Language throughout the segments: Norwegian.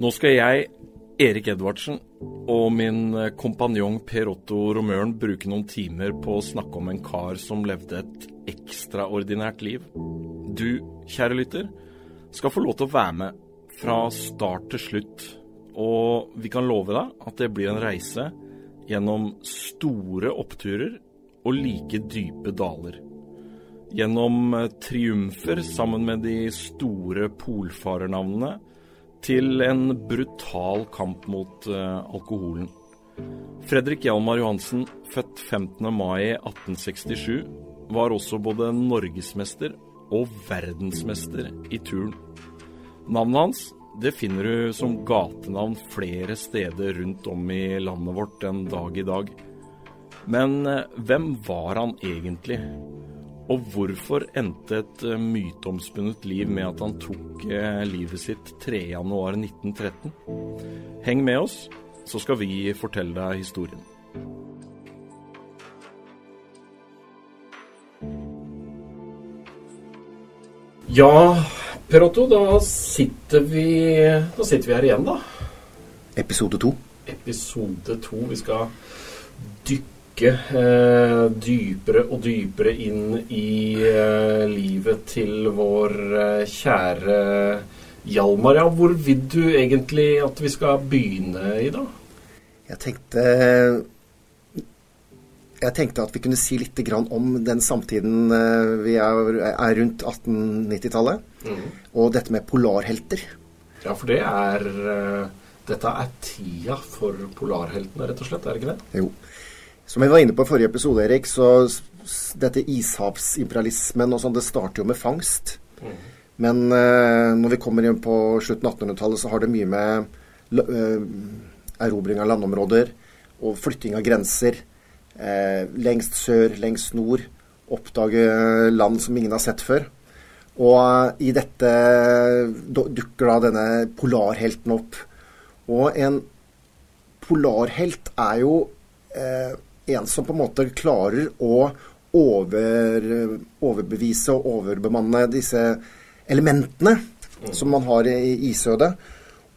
Nå skal jeg, Erik Edvardsen, og min kompanjong Per Otto Romøren bruke noen timer på å snakke om en kar som levde et ekstraordinært liv. Du, kjære lytter, skal få lov til å være med fra start til slutt. Og vi kan love deg at det blir en reise gjennom store oppturer og like dype daler. Gjennom triumfer sammen med de store polfarernavnene til en brutal kamp mot uh, alkoholen. Fredrik Hjalmar Johansen, født 15. mai 1867, var også både norgesmester og verdensmester i turn. Navnet hans det finner du som gatenavn flere steder rundt om i landet vårt en dag i dag. Men uh, hvem var han egentlig? Og hvorfor endte et myteomspunnet liv med at han tok livet sitt 3.1.1913? Heng med oss, så skal vi fortelle deg historien. Ja, Per Otto, da sitter vi, da sitter vi her igjen, da. Episode to. Episode to. Vi skal dykke eh, dypere og dypere inn i eh, livet til vår eh, kjære Hjalmar. Ja, hvor vil du egentlig at vi skal begynne i dag? Jeg tenkte jeg tenkte at vi kunne si litt om den samtiden vi er, er rundt 1890-tallet. Mm. Og dette med polarhelter. Ja, for det er Dette er tida for polarheltene, rett og slett? Er det ikke det? Jo. Som vi var inne på i forrige episode, Erik, så dette ishavsimperialismen og sånn, det starter jo med fangst. Mm. Men uh, når vi kommer inn på slutten av 1800-tallet, så har det mye med uh, erobring av landområder og flytting av grenser. Uh, lengst sør, lengst nord. Oppdage land som ingen har sett før. Og i dette dukker da denne polarhelten opp. Og en polarhelt er jo eh, en som på en måte klarer å over, overbevise og overbemanne disse elementene mm. som man har i isødet.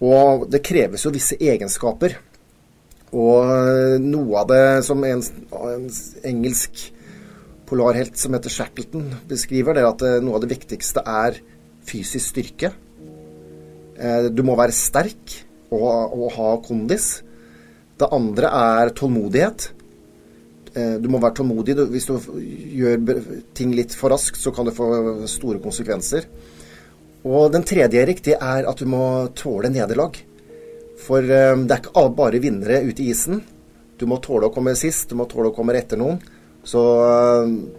Og det kreves jo visse egenskaper. Og noe av det som en, en engelsk polarhelt som heter Shackleton beskriver, det er at noe av det viktigste er fysisk styrke. Du må være sterk og, og ha kondis. Det andre er tålmodighet. Du må være tålmodig. Hvis du gjør ting litt for raskt, så kan det få store konsekvenser. Og den tredje, Erik, det er at du må tåle nederlag. For det er ikke bare vinnere ute i isen. Du må tåle å komme sist, du må tåle å komme etter noen. Så,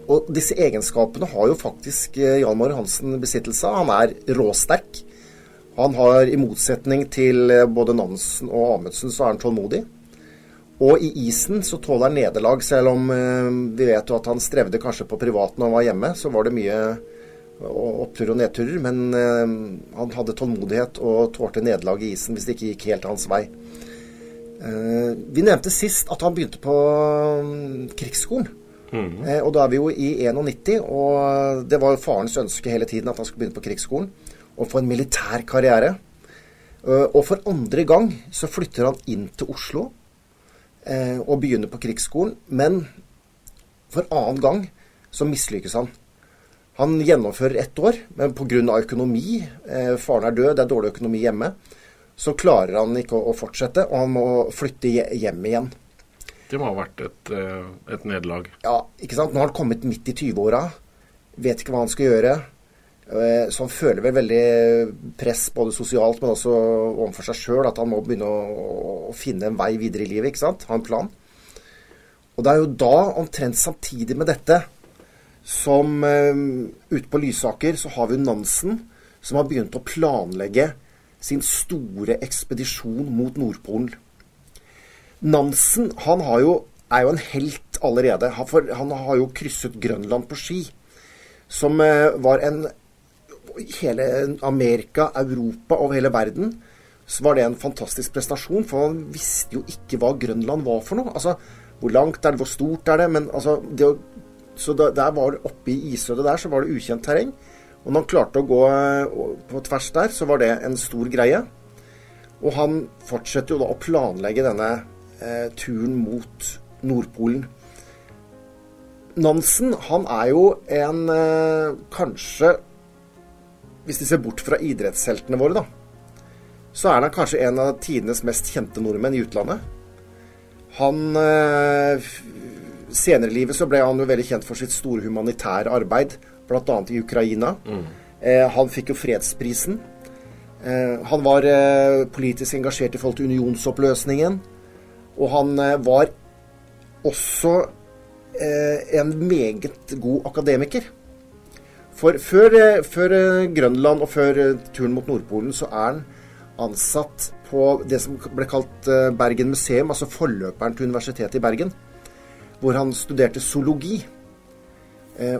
og disse egenskapene har jo faktisk Jan Mare Hansen besittelse av. Han er råsterk. Han har, i motsetning til både Nansen og Amundsen, så er han tålmodig. Og i isen så tåler han nederlag, selv om eh, vi vet jo at han strevde kanskje på privat når han var hjemme. Så var det mye oppturer og nedturer. Men eh, han hadde tålmodighet og tålte nederlag i isen hvis det ikke gikk helt hans vei. Eh, vi nevnte sist at han begynte på um, krigsskolen. Mm. og da er vi jo i 91, og det var jo farens ønske hele tiden at han skulle begynne på krigsskolen og få en militær karriere. og for andre gang så flytter han inn til Oslo eh, og begynner på krigsskolen. Men for annen gang så mislykkes han. Han gjennomfører ett år, men pga. økonomi, eh, faren er død, det er dårlig økonomi hjemme, så klarer han ikke å, å fortsette, og han må flytte hjem igjen. Det må ha vært et, eh, et nederlag? Ja, ikke sant. Nå har han kommet midt i 20-åra. Vet ikke hva han skal gjøre. Eh, så han føler vel veldig press både sosialt, men også overfor seg sjøl. At han må begynne å, å, finne en vei videre i livet. ikke sant? Ha en plan. Og det er jo da, omtrent samtidig med dette, som um, ute på Lysaker så har vi Nansen, som har begynt å planlegge sin store ekspedisjon mot Nordpolen. Nansen han jo, er jo en helt allerede. For han har jo krysset Grønland på ski. Som var en hele Amerika, Europa og hele verden, så var det en fantastisk prestasjon. For han visste jo ikke hva Grønland var for noe. Altså, hvor langt er det, hvor stort er det? Men altså, det så da, der var det Oppe i isødet der så var det ukjent terreng. Og når han klarte å gå på tvers der, så var det en stor greie. Og han fortsetter jo da å planlegge denne eh, turen mot Nordpolen. Nansen, han er jo en eh, kanskje Hvis de ser bort fra idrettsheltene våre, da, så er han kanskje en av tidenes mest kjente nordmenn i utlandet. Han eh, Senere i livet så ble han jo veldig kjent for sitt store humanitære arbeid, bl.a. i Ukraina. Mm. Eh, han fikk jo fredsprisen. Eh, han var eh, politisk engasjert i forhold til unionsoppløsningen. Og han eh, var også en meget god akademiker. For før, før, Grønland og før turen mot Nordpolen så er han ansatt på det som ble kalt Bergen museum, altså forløperen til Universitetet i Bergen, hvor han studerte zoologi.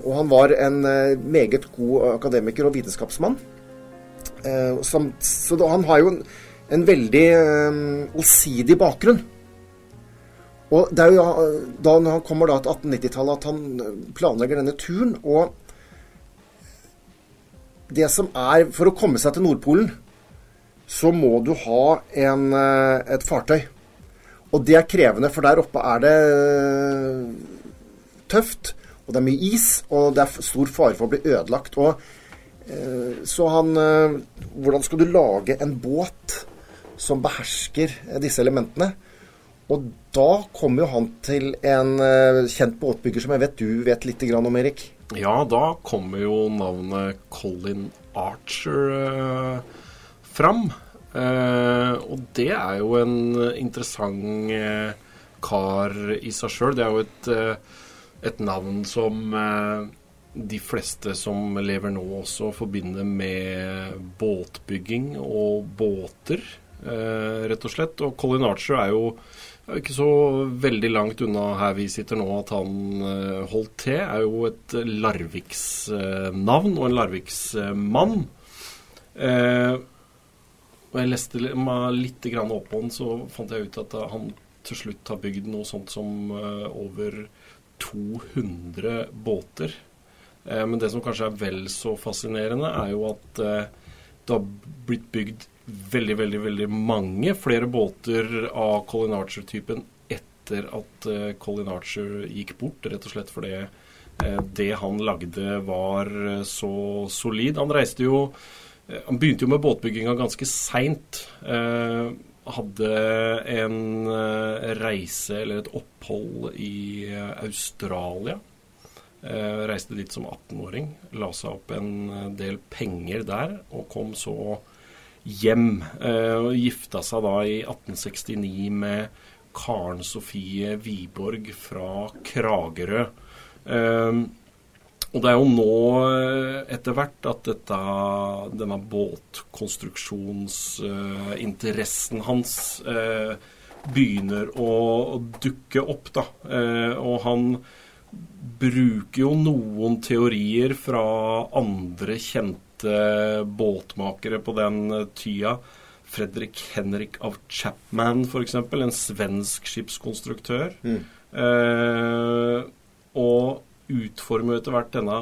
Og han var en meget god akademiker og vitenskapsmann. Eh, så han har jo en, veldig allsidig bakgrunn. Og det er jo da når han kommer da til 1890-tallet at han eh, planlegger denne turen. Og det som er For å komme seg til Nordpolen, så må du ha en, et fartøy. Og det er krevende, for der oppe er det tøft. Og det er mye is, og det er stor fare for å bli ødelagt. Og Eh, så han eh, Hvordan skal du lage en båt som behersker eh, disse elementene? Og da kommer jo han til en kjent båtbygger som jeg vet du vet litt om, Erik. Ja, da kommer jo navnet Colin Archer uh, fram. Uh, og det er jo en interessant kar i seg sjøl. Det er jo et, et navn som de fleste som lever nå også forbinder med båtbygging og båter, eh, rett og slett. Og Colin Archer er jo ikke så veldig langt unna her vi sitter nå at han eh, holdt til. Er jo et Larviksnavn eh, og en Larviksmann. Eh, og jeg leste meg litt opp på han, så fant jeg ut at han til slutt har bygd noe sånt som eh, over 200 båter. Eh, men det som kanskje er vel så fascinerende, er jo at eh, det har blitt bygd veldig, veldig, veldig mange flere båter av Colin Archer-typen etter at eh, Colin Archer gikk bort, rett og slett fordi det han lagde var så solid. Han reiste jo Han begynte jo med båtbygginga ganske seint. Hadde en reise eller et opphold i Australia Eh, reiste dit som 18-åring, la seg opp en eh, del penger der, og kom så hjem. Eh, og gifta seg da i 1869 med Karen Sofie Wiborg fra Kragerø. Og det er jo nå etter hvert at dette, denne båtkonstruksjonsinteressen hans begynner å dukke opp, da. og han bruker jo noen teorier fra andre kjente båtmakere på den tida. Fredrik Henrik av Chapman, f.eks., en svensk skipskonstruktør. Mm. Eh, og utformer etter hvert denne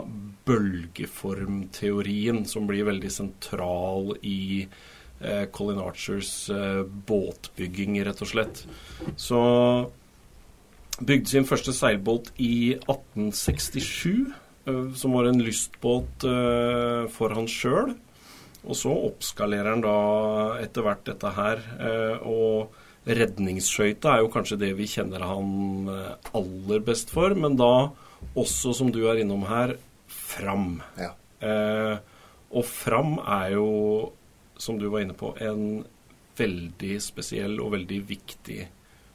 bølgeformteorien, som blir veldig sentral i eh, Colin Archers eh, båtbygging, rett og slett. Så bygde sin første seilbåt i 1867, eh, som var en lystbåt eh, for han sjøl. Og så oppskalerer han da etter hvert dette her. Eh, og redningsskøyta er jo kanskje det vi kjenner han aller best for, men da også, som du er innom her, Fram. Ja. og Fram er jo, som du var inne på, en veldig spesiell og veldig viktig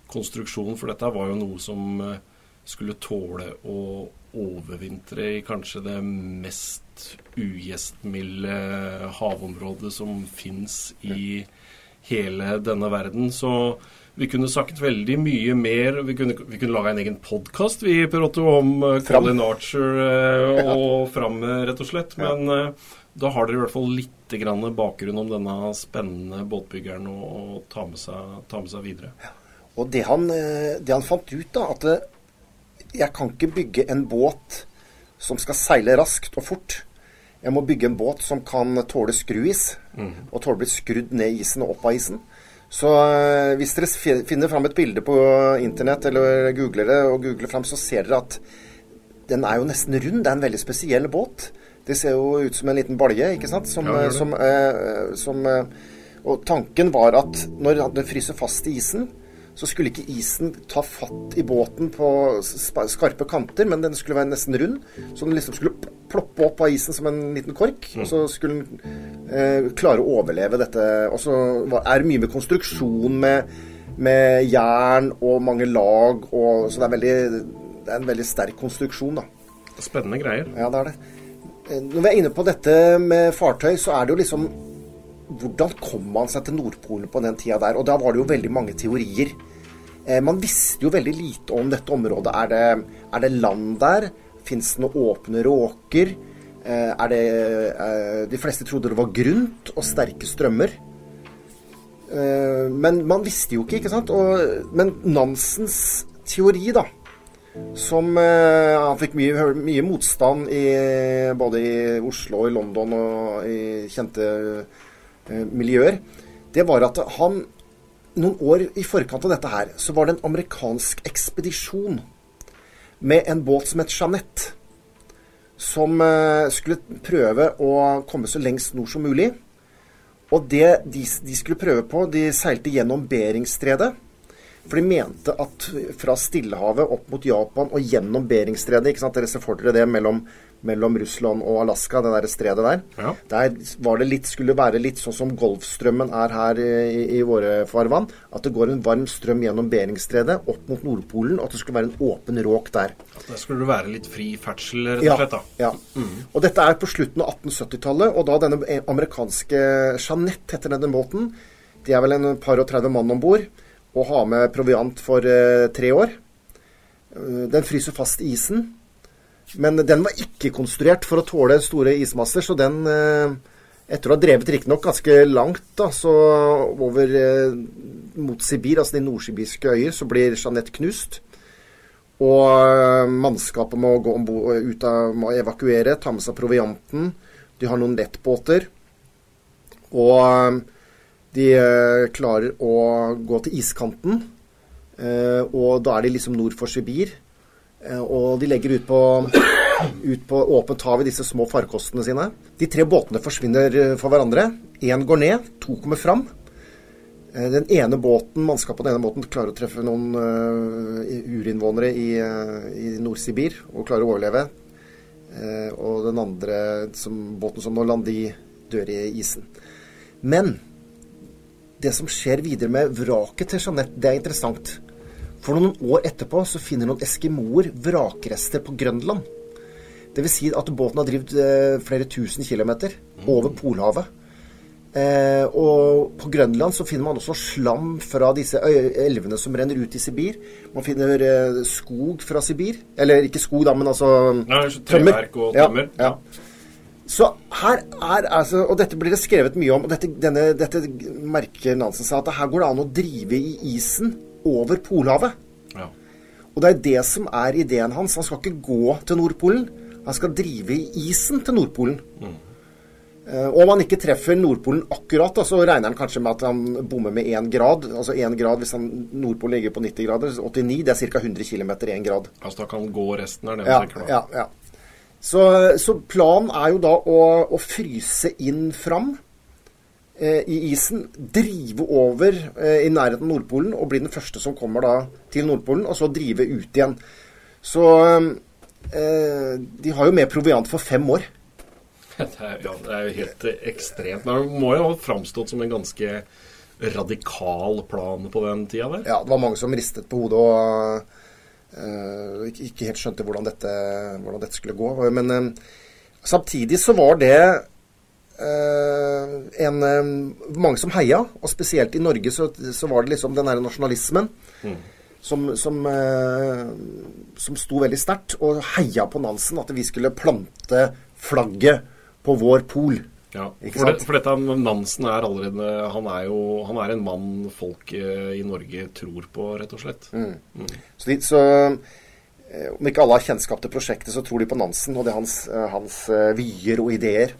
konstruksjon, for dette var jo noe som eh, skulle tåle å overvintre i kanskje det mest ugjestmilde havområdet som fins i hele denne verden. Så vi kunne sagt veldig mye mer. Vi kunne, vi kunne laga en egen podkast om uh, Colin Archer uh, og Fram, rett og slett. Men da har dere i hvert fall litt bakgrunn om denne spennende båtbyggeren å, ta, med seg, ta, med seg, videre. Ja. Og det han, eh, det han fant ut, da, at jeg kan ikke bygge en båt som skal seile raskt og fort. Jeg må bygge en båt som kan tåle skruis, mm. og tåle å bli skrudd ned isen og opp av isen. Så eh, hvis dere finner fram et bilde på internett eller googler det, og googler fram, så ser dere at den er jo nesten rund. Det er en veldig spesiell båt. Det ser jo ut som en liten balje, ikke sant? Som, Ja, det det. som, eh, som eh, Og tanken var at når den fryser fast i isen, så skulle ikke isen ta fatt i båten på skarpe kanter, men den skulle være nesten rund. Så den liksom skulle ploppe opp av isen som en liten kork. Og så skulle den eh, klare å overleve dette. Og så er det mye med konstruksjon med, med jern og mange lag, og, så det er, veldig, det er en veldig sterk konstruksjon, da. Spennende greier. Ja, det er det. Eh, Når vi er inne på dette med fartøy, så er det jo liksom Hvordan kom man seg til Nordpolen på den tida der? Og da var det jo veldig mange teorier. Eh, man visste jo veldig lite om dette området. Er det, er det land der? Fins det noen åpne råker? Eh, er det eh, De fleste trodde det var grunt og sterke strømmer. Men man visste jo ikke, ikke sant? Og, men Nansens teori, da, som Han fikk mye, mye motstand i, både i Oslo, og i London og i kjente miljøer. Det var at han Noen år i forkant av dette her, så var det en amerikansk ekspedisjon med en båt som het Jeanette. Som eh, skulle prøve å komme så lengst nord som mulig. Og det de, de skulle prøve på, de seilte gjennom Beringstredet. For de mente at fra Stillehavet opp mot Japan og gjennom Beringstredet ikke sant? Dere ser for dere det mellom, mellom Russland og Alaska, det der stredet der. Ja. Der var det litt, skulle være litt sånn som Golfstrømmen er her i, i våre farvann. At det går en varm strøm gjennom Beringstredet opp mot Nordpolen, og at det skulle være en åpen råk der. At der skulle det være litt fri ferdsel, rett og Ja, slett. da. ja. Og dette er på slutten av 1870-tallet, og da denne amerikanske Jeanette heter denne båten. De er vel en par og 30 mann om bord og har med proviant for eh, tre år. Eh, den fryser fast i isen. Men den var ikke konstruert for å tåle store ismasser, så den eh, etter å ha drevet riktignok ganske langt, da, så over eh, mot Sibir, altså de nordsibirske øyer, så blir Jeanette knust. Og eh, mannskapet må gå ombord, ut av, må evakuere, ta med seg provianten. De har noen lettbåter. Og de klarer å gå til iskanten. Og da er de liksom nord for Sibir. Eh, Og de legger ut på, ut på åpent hav i disse små farkostene sine. De tre båtene forsvinner eh, for hverandre. Én går ned, to kommer fram. Eh, Den ene båten, Mannskapet på den ene båten klarer å treffe noen urinnvånere i, i Nord-Sibir og klarer å overleve. Og den andre som, båten som nå lander, i, dør i isen. Men det som skjer videre med vraket til Jeanette, det er interessant. For noen år etterpå så finner noen eskimoer vrakrester på Grønland. Det vil si at båten har drevet eh, flere tusen kilometer over Polhavet. Eh, og på Grønland så finner man også slam fra disse elvene som renner ut i Sibir. Man finner eh, skog fra Sibir. Eller ikke skog, da, men altså Nei, treverk og tømmer. Ja, ja. Så her er altså Og dette blir det skrevet mye om. og Dette, denne, dette merker Nansen seg at her går det an å drive i isen over Polhavet. Ja. Og det er det som er ideen hans. Han skal ikke gå til Nordpolen. Han skal drive i isen til Nordpolen. Eh, og om han ikke treffer Nordpolen akkurat, da, så regner han kanskje med at han bommer med én grad. Altså én grad hvis han, Nordpolen ligger på 90 grader. 89, det er ca. 100 km i én grad. Altså da kan han gå resten, er det Ja, tenker ja, ja. Så, så planen er jo da å, å fryse inn fram i isen, drive over eh, i nærheten av Nordpolen og bli den første som kommer da til Nordpolen, og så drive ut igjen. Så eh, de har jo med proviant for fem år. Det er, ja, det er jo helt eh, ekstremt. Det må jo ha framstått som en ganske radikal plan på den tida der. Ja, det var mange som ristet på hodet og uh, ikke- helt skjønte hvordan dette, hvordan dette skulle gå. Men uh, samtidig så var det eh, en, eh, mange som heia, og spesielt i Norge så, så var det liksom den derre nasjonalismen som, som, eh, som sto veldig sterkt, og heia på Nansen, at vi skulle plante flagget på vår pol. Ja, for, det, for dette Nansen er allerede Han er jo han er en mann folk eh, i Norge tror på, rett og slett. Så, de, så eh, om ikke alle har kjennskap til prosjektet, så tror de på Nansen og det hans, eh, hans eh, vyer og ideer.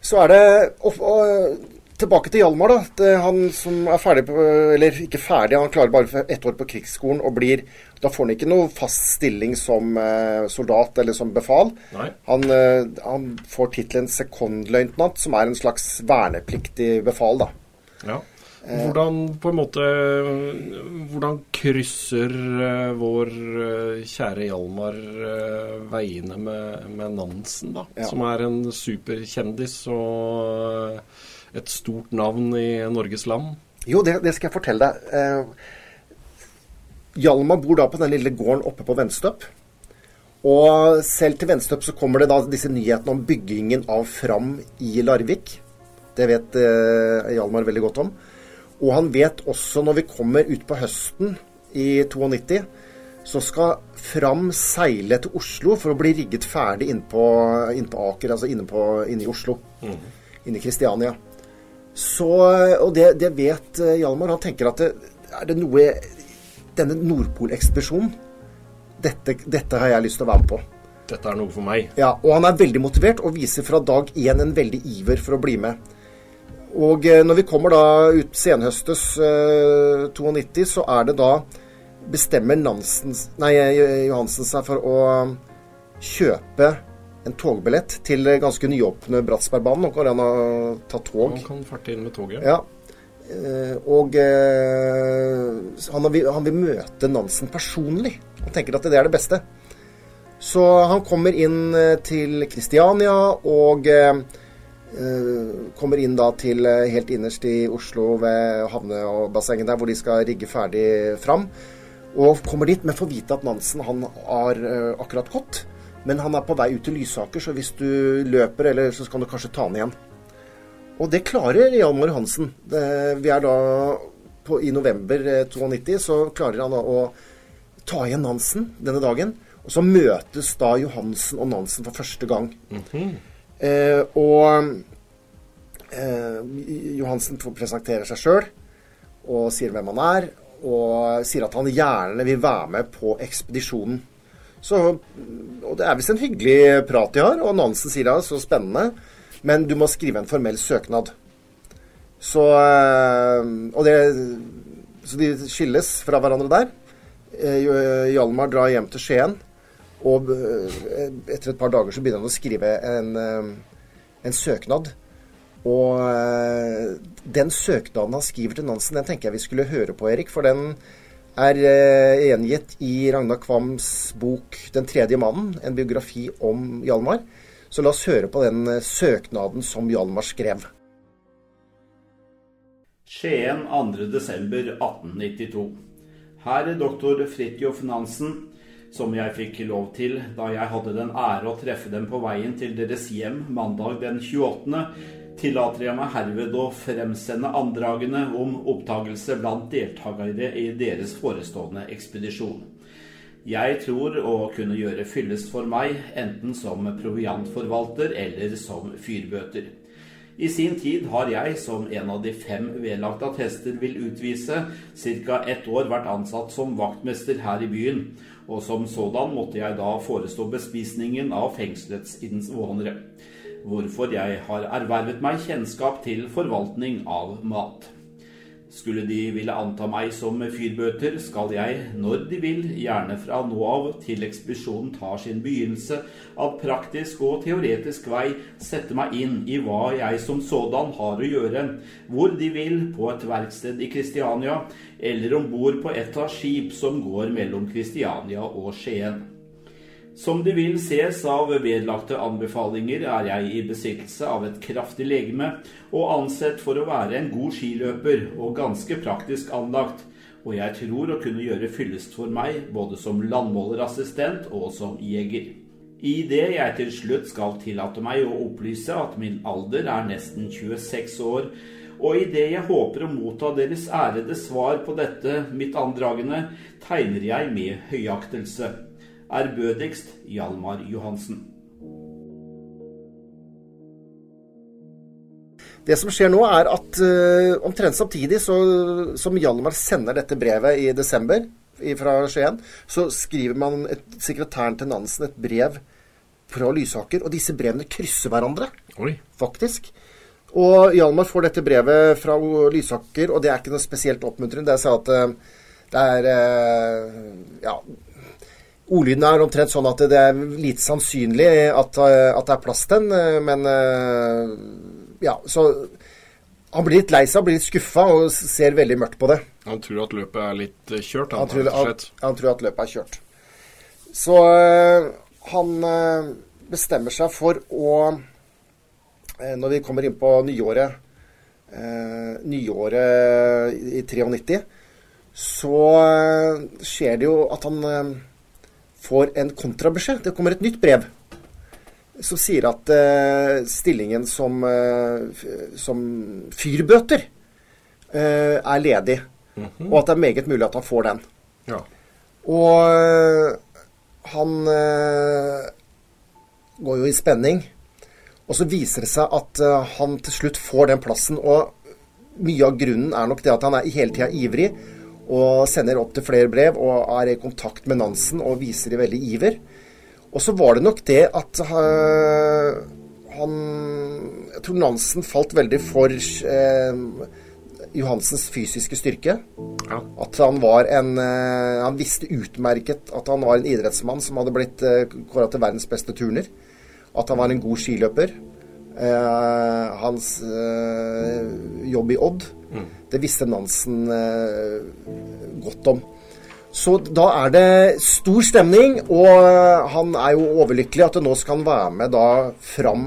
Så er det og, og, tilbake til Hjalmar, da. Det, han som er ferdig på Eller ikke ferdig, han klarer bare ett år på krigsskolen og blir Da får han ikke noe fast stilling som eh, soldat eller som befal. Han, eh, han, får tittelen sekondløytnant, som er en slags vernepliktig befal, da. Ja. Hvordan på en måte Hvordan krysser uh, vår uh, kjære Hjalmar veiene med, med Nansen, da? Ja. Som er en superkjendis og et stort navn i Norges land? Jo, det, det skal jeg fortelle deg. Hjalmar bor da på den lille gården oppe på Venstøp. Og selv til Venstøp så kommer det da disse nyhetene om byggingen av Fram i Larvik. Det vet Hjalmar veldig godt om. Og han vet også når vi kommer ut på høsten i 92, så skal Fram seile til Oslo for å bli rigget ferdig inne på, inn på Aker, altså inne, på, inne i Oslo. Mm. Inne i Kristiania. Så, og det, det, vet eh, Hjalmar. Han tenker at det, er det noe Denne Nordpolekspedisjonen, dette, dette har jeg lyst til å være med på. Dette er noe for meg. Ja, og han er veldig motivert og viser fra dag én en veldig iver for å bli med. Og eh, når vi kommer da ut senhøstes eh, 92, så er det da Bestemmer Nansens, nei, eh, Johansen seg for å kjøpe en togbillett til ganske nyåpne Bratsbergbanen. Nå kan han ta tog. Han kan farte inn med toget. Ja. Eh, og eh, han, vil, han, vil, møte Nansen personlig. Han tenker at det er det beste. Så han kommer inn til Kristiania og Eh, kommer inn da til eh, helt innerst i Oslo ved havne- og bassenget der, hvor de skal rigge ferdig fram. Og kommer dit, men får vite at Nansen han har uh, akkurat gått. Men han er på vei ut til Lysaker, så hvis du løper, eller så kan du kanskje ta han igjen. Og det klarer Hjalmar Hansen. Vi er da på, I november 92 så klarer han da å ta igjen Nansen denne dagen. Og så møtes da Johansen og Nansen for første gang. Mm -hmm. Eh, og eh, Johansen presenterer seg sjøl og sier hvem han er, og sier at han gjerne vil være med på ekspedisjonen. Så, og Det er visst en hyggelig prat de har, og Nansen sier det er så spennende, men du må skrive en formell søknad. Så, eh, det, så de skilles fra hverandre der. Eh, Hjalmar drar hjem til Skien. Og eh, etter et par dager så begynner han å skrive en, eh, en søknad. Og eh, den søknaden han skriver til Nansen, den tenker jeg vi skulle høre på, Erik. For den er gjengitt i Ragnar Kvams bok 'Den tredje mannen', en biografi om Hjalmar. Så la oss høre på den søknaden som Hjalmar skrev. Skien 2.12.1892. Her er doktor Fridtjof Nansen som jeg fikk lov til da jeg hadde den ære å treffe dem på veien til deres hjem mandag den 28., tillater jeg meg herved å fremsende andragene om opptagelse blant deltakere i deres forestående ekspedisjon. Jeg tror å kunne gjøre fyllest for meg, enten som proviantforvalter eller som fyrbøter. I sin tid har jeg, som en av de fem vedlagte attester vil utvise, ca. ett år vært ansatt som vaktmester her i byen, og som sådan måtte jeg da forestå bespisningen av fengselets innvånere, hvorfor jeg har ervervet meg kjennskap til forvaltning av mat. Skulle de ville anta meg som fyrbøter, skal jeg, når de vil, gjerne fra nå av til ekspedisjonen tar sin begynnelse, av praktisk og teoretisk vei sette meg inn i hva jeg som sådan har å gjøre, hvor de vil, på et verksted i Kristiania, eller om bord på et av skip som går mellom Kristiania og Skien. Som det vil ses av vedlagte anbefalinger, er jeg i besittelse av et kraftig legeme og ansett for å være en god skiløper og ganske praktisk anlagt, og jeg tror å kunne gjøre fyllest for meg både som landmålerassistent og som jeger. I det jeg til slutt skal tillate meg å opplyse at min alder er nesten 26 år, og i det jeg håper å motta deres ærede svar på dette mitt andragende, tegner jeg med høyaktelse. Ærbødigst Hjalmar Johansen. Det som skjer nå, er at uh, omtrent samtidig så, som Hjalmar sender dette brevet i desember fra Skien, så skriver man et, sekretæren til Nansen et brev fra Lysaker, og disse brevene krysser hverandre, Oi. faktisk. Og Hjalmar får dette brevet fra Lysaker, og det er ikke noe spesielt oppmuntrende. Det er sånn at eh, det er eh, Ja. Ordlyden er omtrent sånn at det er lite sannsynlig at, eh, at det er plass til den, men Ja, så han blir litt lei seg, blir litt skuffa og ser veldig mørkt på det. Han tror at løpet er litt kjørt? Han, han, tror, han, han tror, at løpet er kjørt. Så han bestemmer seg for å når vi kommer inn på nyåret, eh, nyåret i 93, så eh, skjer det jo at han eh, får en kontrabeskjed. Det kommer et nytt brev som sier at eh, stillingen som, eh, som fyrbøter er ledig. Mm -hmm. Og at det er meget mulig at han får den. Ja. Og han går jo i spenning. Og så viser det seg at uh, han til slutt får den plassen. Og mye av grunnen er nok det at han er hele tida ivrig og sender opp til flere brev og er i kontakt med Nansen og viser i veldig iver. Og så var det nok det at uh, han Jeg tror Nansen falt veldig for uh, Johansens fysiske styrke. Ja. At han var en Han visste utmerket at han var en idrettsmann som hadde blitt kåra til verdens beste turner at han var en god skiløper. Eh, hans eh, jobb i Odd, mm. det visste Nansen eh, godt om. Så da er det stor stemning, og han er jo overlykkelig at det nå skal han være med da fram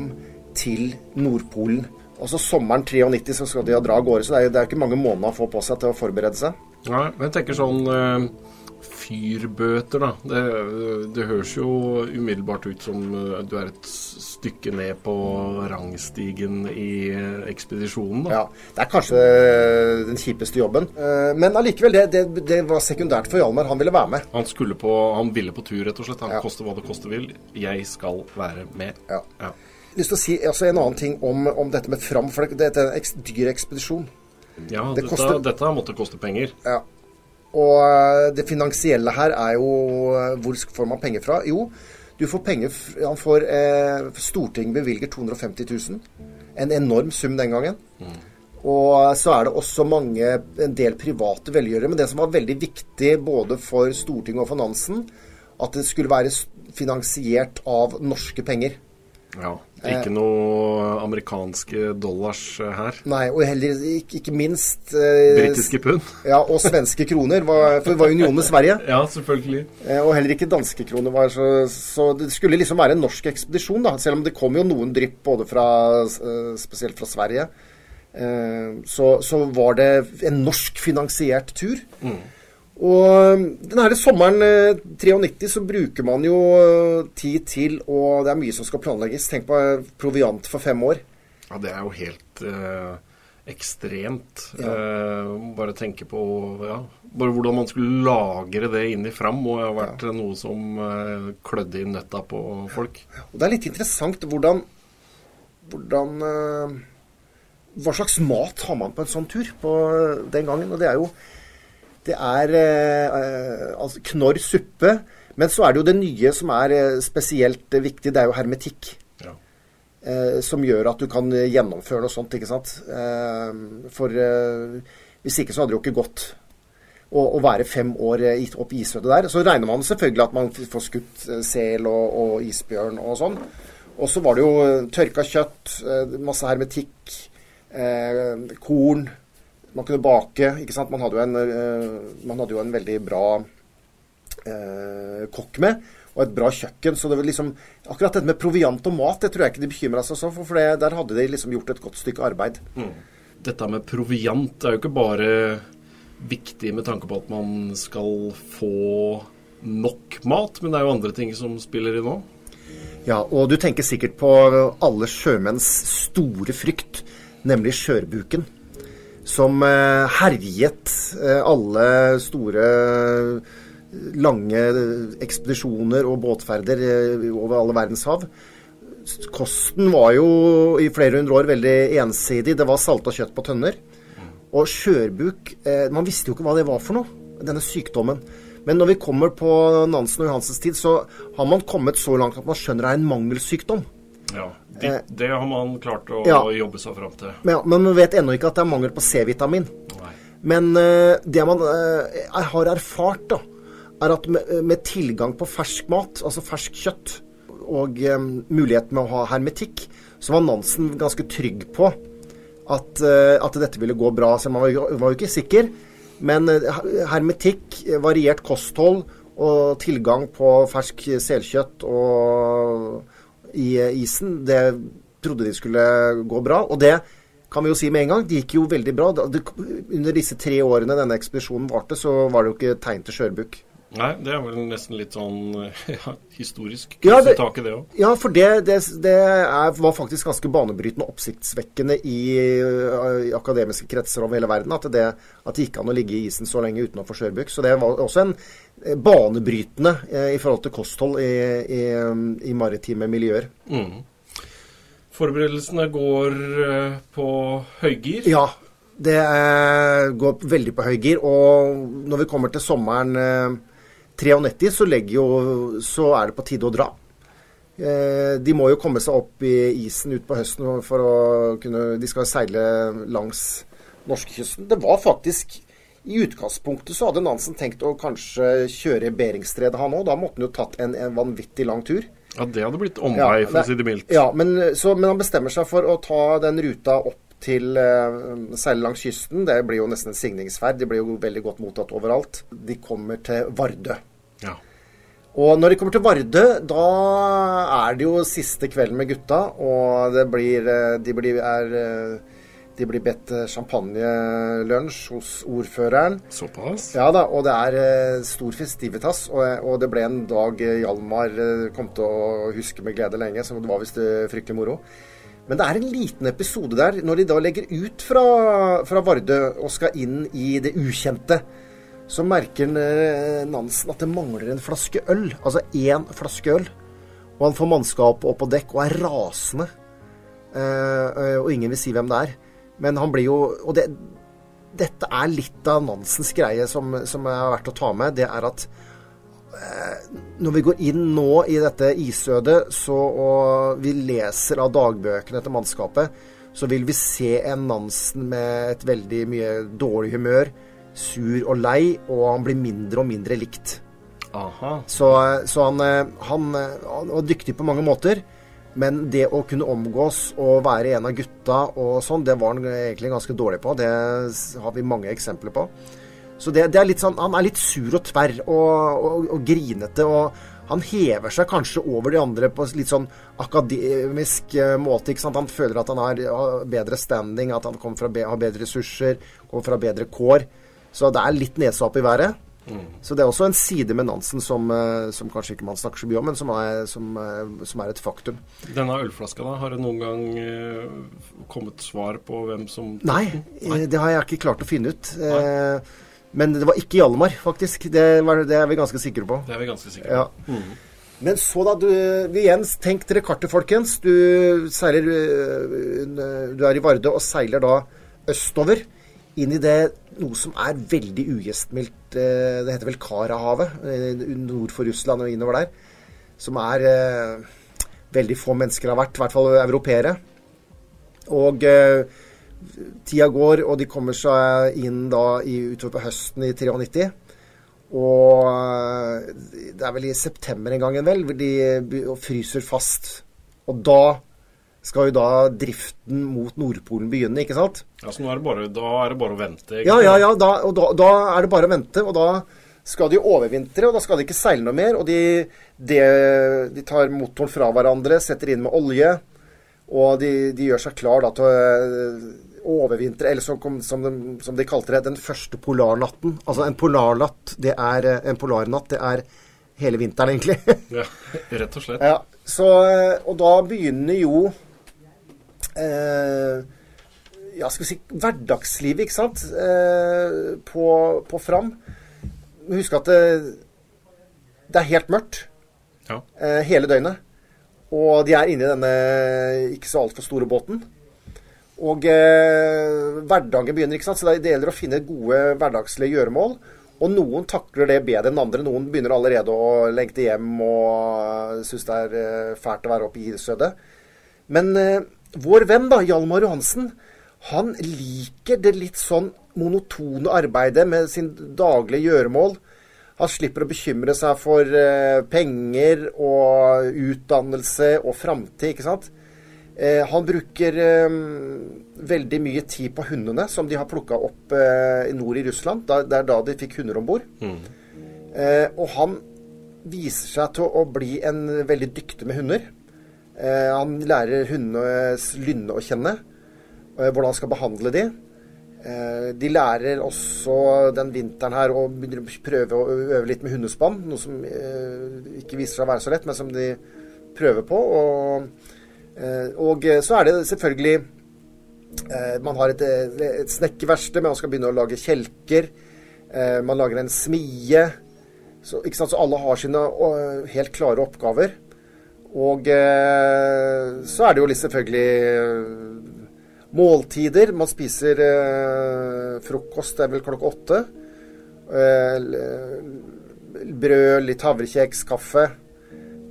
til Nordpolen. Og så sommeren 93 så skal de dra av gårde, så det er, det er ikke mange måneder å få på seg til å forberede seg. Nei, men jeg tenker sånn eh, fyrbøter, da. Det, det, høres jo umiddelbart ut som eh, du er et stykke ned på rangstigen i eh, ekspedisjonen. da. Ja, Det er kanskje den kjipeste jobben. Eh, men allikevel, det, det, det, var sekundært for Hjalmar. Han ville være med. Han, på, han ville på tur, rett og slett. Han ja. koste hva det koste vil. Jeg skal være med. Ja. ja. lyst til å si altså, en annen ting om, om, dette med Fram. For det, det er en dyr ekspedisjon. Ja, det dette, koster, dette måtte koste penger. Ja. Og eh, det finansielle her er jo eh, Hvor får man penger fra? Jo, du får penger Han får eh, Stortinget bevilger 250 000. En enorm sum den gangen. Mm. Og så er det også mange, en del private velgjørere. Men det som var veldig viktig både for Stortinget og for Nansen, at det skulle være finansiert av norske penger. Ja. Ikke eh, noe amerikanske dollars eh, her. Nei, og heller ikke, ikke minst eh, Britiske pund. Ja, og svenske kroner. Var, for det var union med Sverige. ja, selvfølgelig. Eh, og heller ikke danske kroner. Var så, så, det skulle liksom være en norsk ekspedisjon, da. Selv om det kom jo noen drypp både fra eh, Spesielt fra Sverige. Eh, så, så, var det en norsk finansiert tur. Mm. Og denne sommeren 93 eh, så bruker man jo eh, tid til, og det er mye som skal planlegges. Tenk på eh, proviant for fem år. Ja, det er jo helt eh, ekstremt. Ja. Eh, bare tenke på ja, bare hvordan man skulle lagre det inn i fram, må ha vært ja. noe som eh, klødde i nøtta på folk. Og Det er litt interessant hvordan, hvordan Hva slags mat har man på en sånn tur på den gangen? Og det er jo det er eh, altså knorr suppe. Men så er det jo det nye som er eh, spesielt viktig. Det er jo hermetikk. Ja. Eh, som gjør at du kan gjennomføre noe sånt, ikke sant. Eh, for eh, hvis ikke så hadde det jo ikke gått å, å være fem år opp i isødet der. Så regner man selvfølgelig at man får skutt sel og, og isbjørn og sånn. Og så var det jo tørka kjøtt, masse hermetikk, korn man kunne bake. ikke sant? Man hadde jo en, uh, hadde jo en veldig bra uh, kokk med, og et bra kjøkken. Så det var liksom Akkurat dette med proviant og mat, det tror jeg ikke de bekymra seg så for, for det, der hadde de liksom gjort et godt stykke arbeid. Mm. Dette med proviant er jo ikke bare viktig med tanke på at man skal få nok mat, men det er jo andre ting som spiller inn òg. Ja, og du tenker sikkert på alle sjømenns store frykt, nemlig skjørbuken som eh, herjet eh, alle store, lange ekspedisjoner og båtferder eh, over alle verdenshav. Kosten var jo i flere hundre år veldig ensidig. Det var salta kjøtt på tønner. Og skjørbuk Man visste jo ikke hva det var for noe, denne sykdommen. Men når vi kommer på Nansen og Johansens tid, så har man kommet så langt at man skjønner det er en mangelsykdom. Ja. Det, det har man klart å Ja. jobbe seg fram til. Men, ja, men man vet ennå ikke at det er mangel på C-vitamin. Men uh, det man uh, har erfart, da, er at med, med tilgang på fersk mat, altså fersk kjøtt, og um, muligheten med å ha hermetikk, så var Nansen ganske trygg på at, uh, at dette ville gå bra. Så man var, var jo ikke sikker. Men eh, hermetikk, eh, variert kosthold og tilgang på fersk selkjøtt og i eh, isen, det trodde de skulle gå bra. Og det kan vi jo si med en gang. Det gikk jo veldig bra. Under disse tre årene denne ekspedisjonen varte, så var det jo ikke tegn til skjørbukk. Nei, det er vel nesten litt sånn ja, historisk Ja, det- tak i det òg. Ja, for det, det, det er, var faktisk ganske banebrytende og oppsiktsvekkende i, øh, i akademiske kretser over hele verden. At det, at det gikk an å ligge i isen så lenge uten å få skjørbuk. Så det var også en eh, banebrytende eh, i forhold til kosthold i, i, i maritime miljøer. Mm. Forberedelsene går eh, på høygir. Ja, det eh, går veldig på høygir. Og når vi kommer til sommeren 93, så, jo, så er det på tide å dra. Eh, de må jo komme seg opp i isen ut på høsten for å kunne De skal seile langs norskekysten. Det var faktisk I utgangspunktet så hadde Nansen tenkt å kanskje kjøre Beringstredet, han òg. Da måtte han jo tatt en, en vanvittig lang tur. Ja, det hadde blitt omvei, for å si det mildt. Ja, men, så, men han bestemmer seg for å ta den ruta opp til uh, særlig langs kysten. Det blir jo nesten en signingsferd. De blir jo veldig godt mottatt overalt. De kommer til Vardø. Ja. Og når de kommer til Vardø, da er det jo siste kvelden med gutta, og det blir eh, De blir, er, eh, de blir bedt champagnelunsj hos ordføreren. Såpass? Ja da, og det er stor festivitas, og, og det ble en dag Hjalmar kom til å huske med glede lenge, så det var visst fryktelig moro. Men det er en liten episode der, når de da legger ut fra, fra Vardø og skal inn i det ukjente, så merker eh, Nansen at det mangler en flaske øl. Altså én flaske øl. Og han får mannskapet opp på dekk og er rasende. Eh, eh, og ingen vil si hvem det er. Men han blir jo Og det, dette er litt av Nansens greie som, som er verdt å ta med. Det er at når vi går inn nå i dette isødet, så, og vi leser av dagbøkene til mannskapet, så vil vi se en Nansen med et veldig mye dårlig humør, sur og lei, og han blir mindre og mindre likt. Aha. Så, så han, eh, han, eh, han var dyktig på mange måter. Men det å kunne omgås og være en av gutta og sånn, det var han egentlig ganske dårlig på. Det har vi mange eksempler på. Så det, det er litt sånn, Han er litt sur og tverr og, og, og grinete. og Han hever seg kanskje over de andre på litt sånn akademisk eh, måte. ikke sant? Han føler at han har, bedre standing, at han kommer fra, be- har bedre ressurser, kommer fra bedre kår. Så det er litt nesa opp i været. Så det er også en side med Nansen som, eh, som kanskje ikke man snakker så mye om, men som er, som, eh, som er et faktum. Denne ølflaska, da, har det noen gang eh, kommet svar på hvem som Nei, Nei, det har jeg ikke klart å finne ut. Eh, Men det var ikke Hjalmar, faktisk. Det, var, det er vi ganske sikre på. Det er vi ganske sikre Ja. på. Mm. Men så da, du, vi igjen, tenk dere kartet, folkens. Du seiler øh, Du er i Vardø og seiler da østover. Inn i det noe som er veldig ugjestmildt. øh, Det heter vel Karahavet, øh, nord for Russland og innover der. Som er veldig få mennesker har vært, i hvert fall europeere. Og tida går, og de kommer seg inn da i, utover på høsten i 93. Og øh, det er vel i september en gang, vel, hvor de fryser fast. Og da skal jo da driften mot Nordpolen begynne, ikke sant? Ja, så er det bare, da er det bare å vente. Ja, ja, ja. Da, og da, da er det bare å vente. Og da skal de overvintre, og da skal de ikke seile noe mer. Og de, de, de tar motoren fra hverandre, setter inn med olje. Og de, de gjør seg klar da til å øh, overvintre, eller som, som, de, som de kalte det, den første polarnatten. Altså en polarnatt, det er øh, en polarnatt, det er hele vinteren, egentlig. Ja, rett og slett. Ja, så, eh, og da begynner jo eh, Ja, skal vi si hverdagslivet, ikke sant, eh, på, på Fram. Husk at det, det er helt mørkt Ja. eh, hele døgnet. Og de er inne i denne ikke så altfor store båten. Og eh, hverdagen begynner, ikke sant? så det gjelder å finne gode hverdagslige gjøremål. Og noen takler det bedre enn andre. Noen begynner allerede å lengte hjem og synes det er eh, fælt å være oppe i isødet. Men eh, vår venn, da, Hjalmar Johansen, han liker det litt sånn monotone arbeidet med sin daglige gjøremål. Han slipper å bekymre seg for eh, penger og utdannelse og framtid, ikke sant. Eh, han bruker eh, veldig mye tid på hundene som de har plukka opp i nord i Russland. Da, det er da de fikk hunder om bord. Mm. og han viser seg til å bli en veldig dyktig med hunder. Han lærer hundenes lynne å kjenne, hvordan han skal behandle de. Eh, de lærer også den vinteren her å prøve å øve litt med hundespann, noe som eh, ikke viser seg å være så lett, men som de prøver på. Og, eh, og så er det selvfølgelig Man har et, et snekkerverksted, men man skal begynne å lage kjelker. Man lager en smie. Så, så alle har sine helt klare oppgaver. Og så er det jo litt selvfølgelig måltider. Man spiser eh, frokost, det er vel klokka åtte. Eh, brød, litt havrekjeks, kaffe.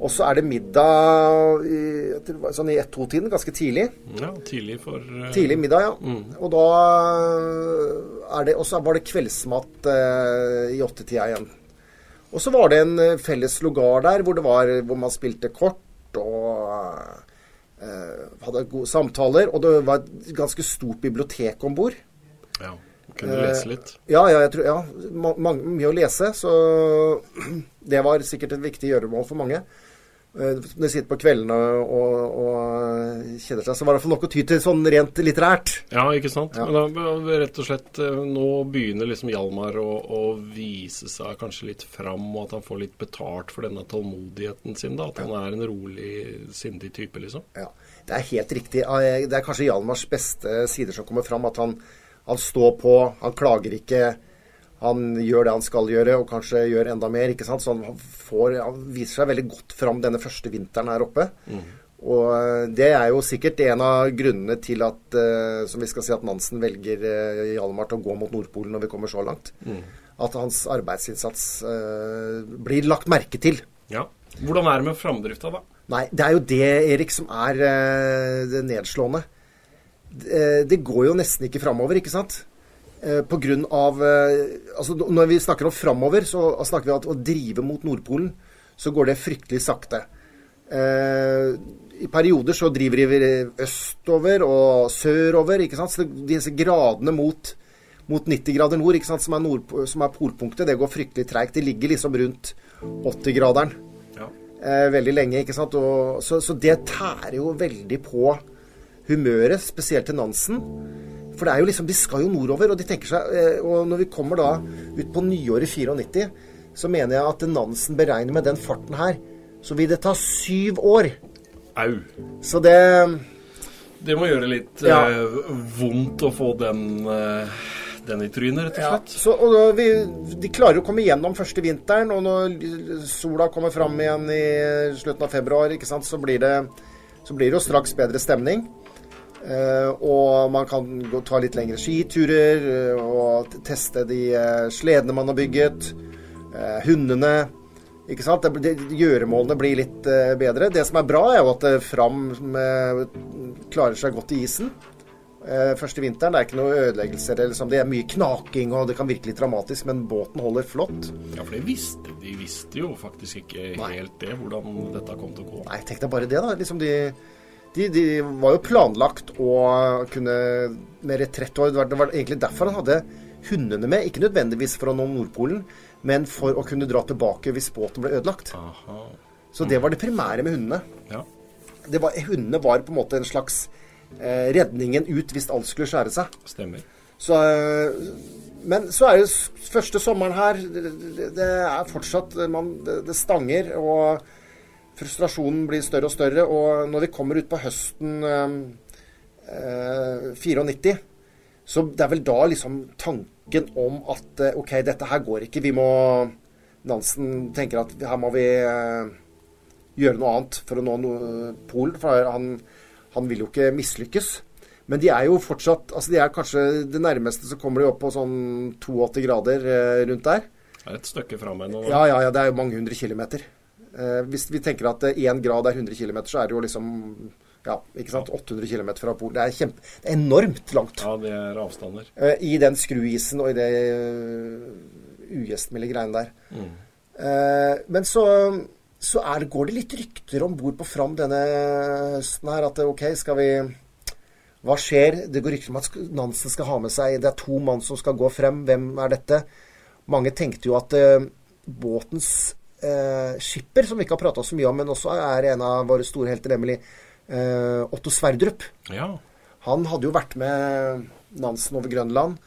Og så er det middag i, sånn i ett-to-tiden, ganske tidlig. Ja, tidlig for uh... Tidlig middag, ja. Mm. Og da er det Og så var det kveldsmat eh, i åttetida igjen. Og så var det en eh, felles lugar der hvor, det var, hvor man spilte kort og eh, hadde gode samtaler. Og det var et ganske stort bibliotek om bord. Ja, kunne lese litt. Ja, ja, jeg tror, ja ma mange, mye å lese, så det var sikkert et viktig gjøremål for mange. Eh, Når de sitter på kveldene og, og kjeder seg, så var det for noe å ty til sånn rent litterært. Ja, ikke sant. Ja. Men da, rett og slett, eh, nå begynner liksom Hjalmar å, å vise seg kanskje litt fram, og at han får litt betalt for denne tålmodigheten sin. da, At han er en rolig, sindig type, liksom. Ja, Det er helt riktig. Eh, Det er kanskje Hjalmars beste sider som kommer fram. At han, han står på, han klager ikke. Han gjør det han skal gjøre, og kanskje gjør enda mer. ikke sant? Så han, får, han viser seg veldig godt fram denne første vinteren her oppe. Og eh, det er jo sikkert en av grunnene til at, uh, som vi skal si, at Nansen velger uh, Hjalmar til å gå mot Nordpolen når vi kommer så langt. At hans arbeidsinnsats uh, blir lagt merke til. Ja. Hvordan er det med framdrifta, da? Nei, det er jo det, Erik, som er uh, det nedslående. Det, det går jo nesten ikke framover, ikke sant? Eh, på grunn av eh, Altså, når vi snakker om framover, så snakker vi om at å drive mot Nordpolen, så går det fryktelig sakte. Eh, I perioder så driver de østover og sørover, ikke sant. Så disse gradene mot, mot 90 grader nord, ikke sant, som er, nord, som er polpunktet, det går fryktelig treigt. De ligger liksom rundt 80-graderen Ja. eh, veldig lenge. ikke sant? Og, så, så det tærer jo veldig på humøret, spesielt til Nansen. For det er jo liksom, de skal jo nordover, og de tenker seg eh, Og når vi kommer da ut på nyåret 94, så mener jeg at Nansen beregner med den farten her, så vil det ta syv år. Au. Så det Det må gjøre litt Ja. eh, vondt å få den, eh, den i trynet, rett og Ja, slett. så, og vi, de klarer å komme gjennom første vinteren, og når sola kommer fram igjen i slutten av februar, så blir det, så blir det jo straks bedre stemning. Eh, og man kan gå, ta litt lengre skiturer eh, og teste de eh, sledene man har bygget. hundene. Ikke sant? Det, det, gjøremålene blir litt bedre. Det som er bra, er jo at Fram klarer seg godt i isen. Første vinteren. Det er ikke noe ødeleggelser. eller Liksom. Det er mye knaking, og det kan virke litt dramatisk, men båten holder flott. Ja, for de visste, de visste jo faktisk ikke Nei. helt det, hvordan dette kom til å gå. Nei, tenk deg bare det, da. Liksom de, de, de var jo planlagt å kunne med retrett. Det var, egentlig derfor han hadde hundene med. Ikke nødvendigvis for å nå Nordpolen, men for å kunne dra tilbake hvis båten ble ødelagt. Aha. Så det var det primære med hundene. Ja. Det var, hundene var på en måte en slags eh, redningen ut hvis alt skulle skjære seg. Stemmer. Så, eh, men så er det første sommeren her Det, det, det er fortsatt man, det, det stanger, og frustrasjonen blir større og større. Og når vi kommer ut på høsten eh, 94, så det er vel da liksom tanken om at eh, OK, dette her går ikke. Vi må Nansen tenker at her må vi eh, gjøre noe annet for å nå no Polen. For han, han vil jo ikke mislykkes. Men de er jo fortsatt altså De er kanskje det nærmeste så kommer de opp på sånn 82 grader eh, rundt der. Det er et stykke fra meg nå. Ja, ja, ja, det er jo mange hundre kilometer. Eh, hvis vi tenker at én grad er 100 km, så er det jo liksom ja, ikke sant, 800 km fra Polen. Det er, kjempe, det er enormt langt. Ja, det er avstander. Eh, I den skruisen og i det ugjestmilde greiene der. Mm. Eh, men så, så er går det litt rykter om bord på Fram denne høsten her. At OK, skal vi Hva skjer? Det går rykter om at Nansen skal ha med seg Det er to mann som skal gå frem. Hvem er dette? Mange tenkte jo at eh, båtens eh, skipper, som vi ikke har prata så mye om, men også er en av våre store helter, nemlig eh, Otto Sverdrup. Ja. Han hadde jo vært med Nansen over Grønland,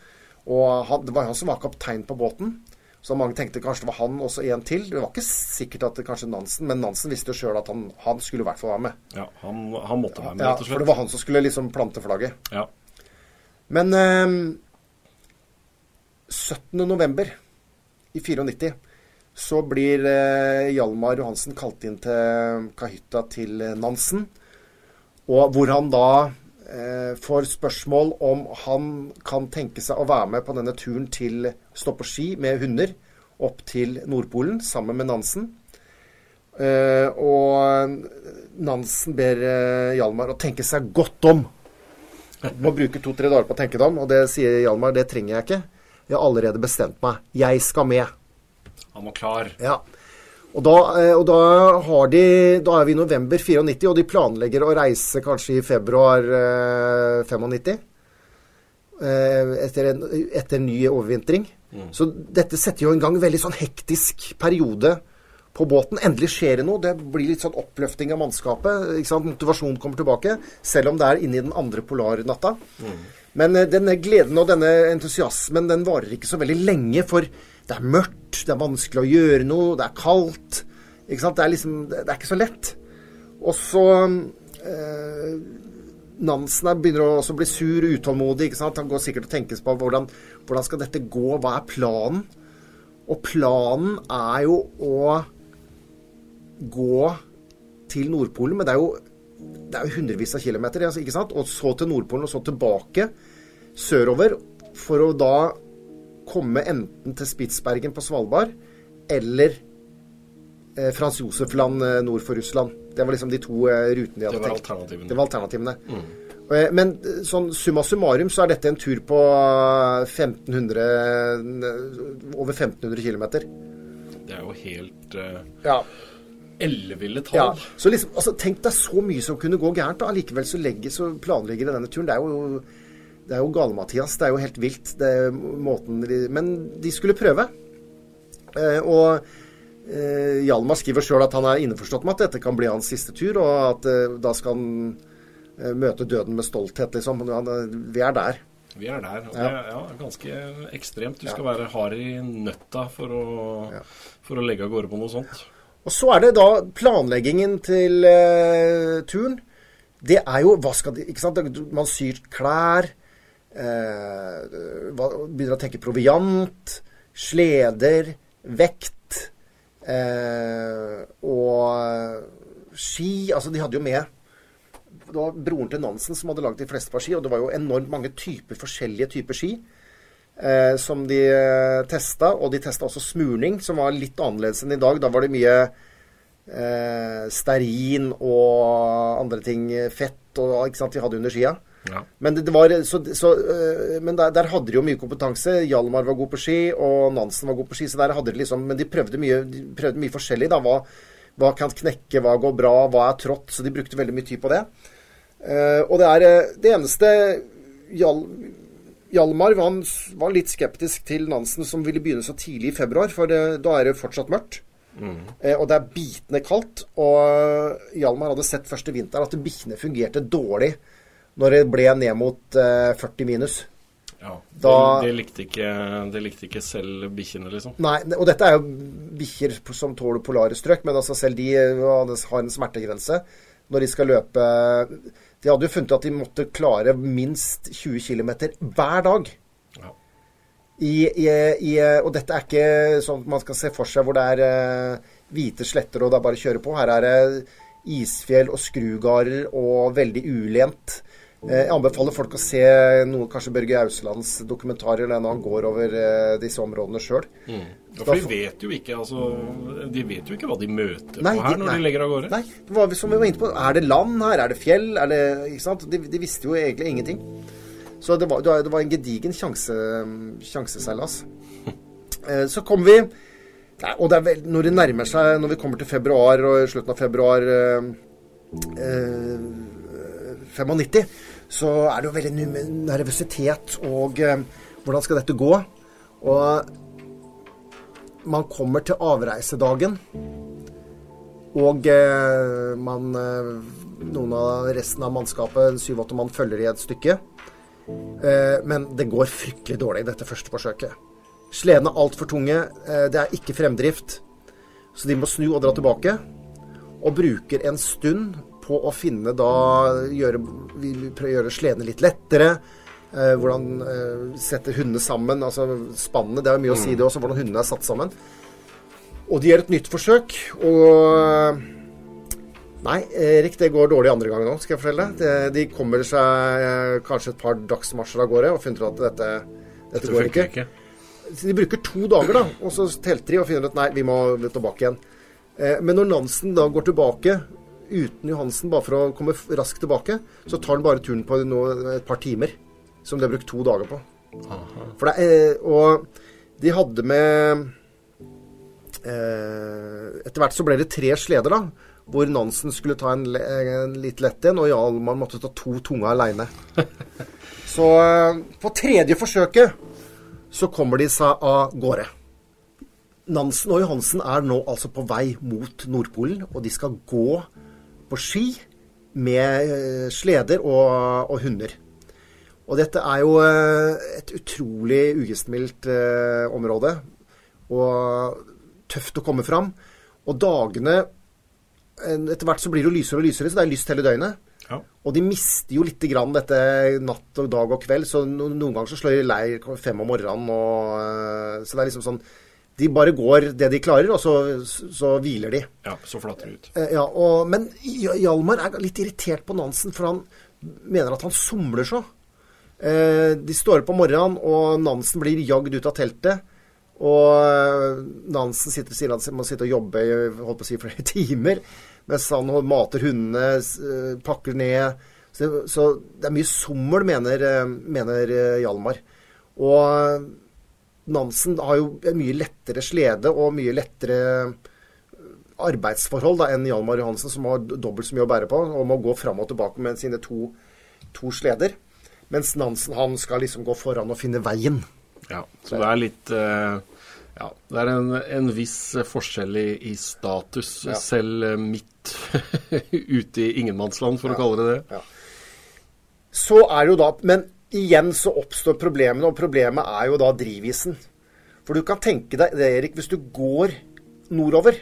og han, det var han som var kaptein på båten. Så mange tenkte kanskje det var han også en til. Det var ikke sikkert at det kanskje Nansen, men Nansen visste jo sjøl at han, han, skulle i hvert fall være med. ja han, han måtte være med, rett og for det var han som skulle liksom plante flagget. Ja. Men eh, 17. november i 94 så blir eh, Hjalmar Johansen kalt inn til kahytta til eh, Nansen. Og hvor han da eh, får spørsmål om han kan tenke seg å være med på denne turen til stå på ski med hunder opp til Nordpolen sammen med Nansen. Eh, og Nansen ber eh, Hjalmar å tenke seg godt om. Må bruke to-tre dager på å tenke det om, og det sier Hjalmar, det trenger jeg ikke. Jeg har allerede bestemt meg. Jeg skal med. Han var klar. Ja. Og da, eh, og da har de Da er vi i november 94, og de planlegger å reise kanskje i februar eh, 95. Eh, etter, en, etter ny overvintring. Så dette setter jo en gang en veldig sånn hektisk periode på båten. Endelig skjer det noe. Det blir litt sånn oppløfting av mannskapet. Ikke sant? Motivasjonen kommer tilbake, selv om det er inne i den andre polarnatta. Men eh, denne gleden og denne entusiasmen den varer ikke så veldig lenge, for det er mørkt, det er vanskelig å gjøre noe, det er kaldt. Ikke sant? Det er liksom Det er ikke så lett. Og så eh, Nansen begynner begynner å også bli sur og utålmodig. ikke sant? Han går sikkert og tenkes på hvordan, hvordan skal dette gå, hva er planen? Og planen er jo å gå til Nordpolen, men det er jo, det er jo hundrevis av kilometer, altså, ikke sant? Og så til Nordpolen, og så tilbake sørover, for å da komme enten til Spitsbergen på Svalbard, eller eh, Frans Josef-land eh, nord for Russland. Det var liksom de to eh, rutene de hadde Det var tenkt. alternativene. Det var alternativene. Eh, Men eh, sånn summa summarum så er dette en tur på eh, 1500 eh, Over 1500 km. Det er jo helt uh, Ja. elleville ja. tall. Så liksom, altså, tenk deg så mye som kunne gå gærent. Allikevel så, legger, så planlegger de denne turen. Det er jo, det er jo gale-Mathias. Det er jo helt vilt. Det er måten de, men de skulle prøve. Eh, og eh, Hjalmar skriver sjøl at han er innforstått med at dette kan bli hans siste tur, og at eh, da skal han eh, møte døden med stolthet, liksom. Han, eh, vi er der. Vi er der. Og Ja. det er ja, ganske ekstremt. Du skal være hard i nøtta for å, for å legge av gårde på noe sånt. Og så er det da planleggingen til eh, turen. Det er jo Hva skal de Ikke sant? Man syr klær. Eh, begynner å tenke proviant. Sleder. Vekt. Eh, og ski. Altså, de hadde jo med Det var broren til Nansen som hadde laget de fleste par ski, og det var jo enormt mange typer, forskjellige typer ski. Eh, som de eh, testa, og de testa også smurning, som var litt annerledes enn i dag. Da var det mye eh, stearin og andre ting, fett og ikke sant, de hadde under skia. Ja. Men, det, det var, så, så, øh, men der, der hadde de jo mye kompetanse. Hjalmar var god på ski, og Nansen var god på ski. Så der hadde de liksom, men de prøvde mye, de prøvde mye forskjellig. da, hva, hva kan knekke, hva går bra, hva er trått? Så de brukte veldig mye tid på det. Uh, og det er eh, det eneste Hjal, Hjalmar var, var litt skeptisk til Nansen, som ville begynne så tidlig i februar, for det, da er det fortsatt mørkt. Eh, og det er bitende kaldt. Og Hjalmar hadde sett første vinter at bikkjene fungerte dårlig når det ble ned mot eh, 40 minus. Ja. Da- det, det, likte ikke, det likte ikke selv bikkjene, liksom. Nei, og dette er jo bikkjer som tåler polare strøk, men altså selv de eh, har en smertegrense når de skal løpe De hadde jo funnet at de måtte klare minst 20 km hver dag. Ja. I, i, i, og dette er ikke sånn at man skal se for seg hvor det er eh, hvite sletter og det er bare å kjøre på. Her er det isfjell og skrugarder og veldig ulent. Jeg anbefaler folk å se noe, kanskje Børge Auslands dokumentarer når han går over disse områdene sjøl. Mm. Ja, for de vet jo ikke altså, De vet jo ikke hva de møter nei, på her når nei, de legger av gårde. Nei, som vi var inne på, Er det land her? Er det fjell? Er det, ikke sant? De, de visste jo egentlig ingenting. Så det var, det var en gedigen sjanse, sjanseseilas. Eh, så kom vi Og det vel, når det nærmer seg, når vi kommer til februar og slutten av februar eh, eh, 95, så er det jo veldig nervøsitet og eh, hvordan skal dette gå? Og man kommer til avreisedagen, og eh, man eh, Noen av resten av mannskapet, syv-åtte mann, følger i et stykke. Men det går fryktelig dårlig, dette første forsøket. Sledene er altfor tunge. Det er ikke fremdrift. Så de må snu og dra tilbake. Og bruker en stund på å finne da gjøre, Vi prøver å gjøre sledene litt lettere. Eh, hvordan eh, sette hundene sammen. Altså spannene. Det er jo mye å si, det også, hvordan hundene er satt sammen. Og de gjør et nytt forsøk, og Nei, Erik, det går dårlig andre gangen òg, skal jeg fortelle deg. De kommer seg eh, kanskje et par dagsmarsjer av gårde og finner ut at dette, dette, dette går ikke. ikke. Så de bruker to dager, da, og så telter de og finner ut nei, vi må tilbake igjen. Eh, men når Nansen da går tilbake uten Johansen, bare for å komme raskt tilbake, så tar han bare turen på et par timer. Som de har brukt to dager på. Aha. For det er, og de hadde med eh, Etter hvert så ble det tre sleder, da. Hvor Nansen skulle ta en, en litt lett en, og Hjalmar måtte ta to tunger aleine. så eh, på tredje forsøket så kommer de seg av gårde. Nansen og Johansen er nå altså på vei mot Nordpolen, og de skal gå på ski med eh, sleder og, og hunder. Og dette er jo eh, et utrolig ugjestmildt eh, område. Og tøft å komme fram. Og dagene Etter hvert så blir det jo lysere og lysere, så det er lyst hele døgnet. Ja. Og de mister jo litt grann dette natt og dag og kveld, så noen ganger så slår de leir fem om morgenen. Og, så det er liksom sånn De bare går det de klarer, og så, så hviler de. Ja, så flatter de ut. Ja, og, Men Hjalmar er litt irritert på Nansen, for han mener at han somler så. Eh, de står opp om morgenen, og Nansen blir jagd ut av teltet. Og eh, Nansen sitter, sier han må sitte og jobbe i holdt på å si, flere timer, mens han mater hundene, eh, pakker ned. Så, så det er mye sommel, mener, eh, mener Hjalmar. Og Nansen har jo en mye lettere slede og mye lettere arbeidsforhold da, enn Hjalmar Johansen, som har dobbelt så mye å bære på, og må gå fram og tilbake med sine to, to sleder. Mens Nansen han skal liksom gå foran og finne veien. Ja, så det er litt uh, Ja, det er en, en viss forskjell i, i status, ja. selv uh, midt ute i ingenmannsland, for ja. å kalle det det. Ja. Så er det jo da Men igjen så oppstår problemene, og problemet er jo da drivisen. For du kan tenke deg det, Erik, hvis du går nordover,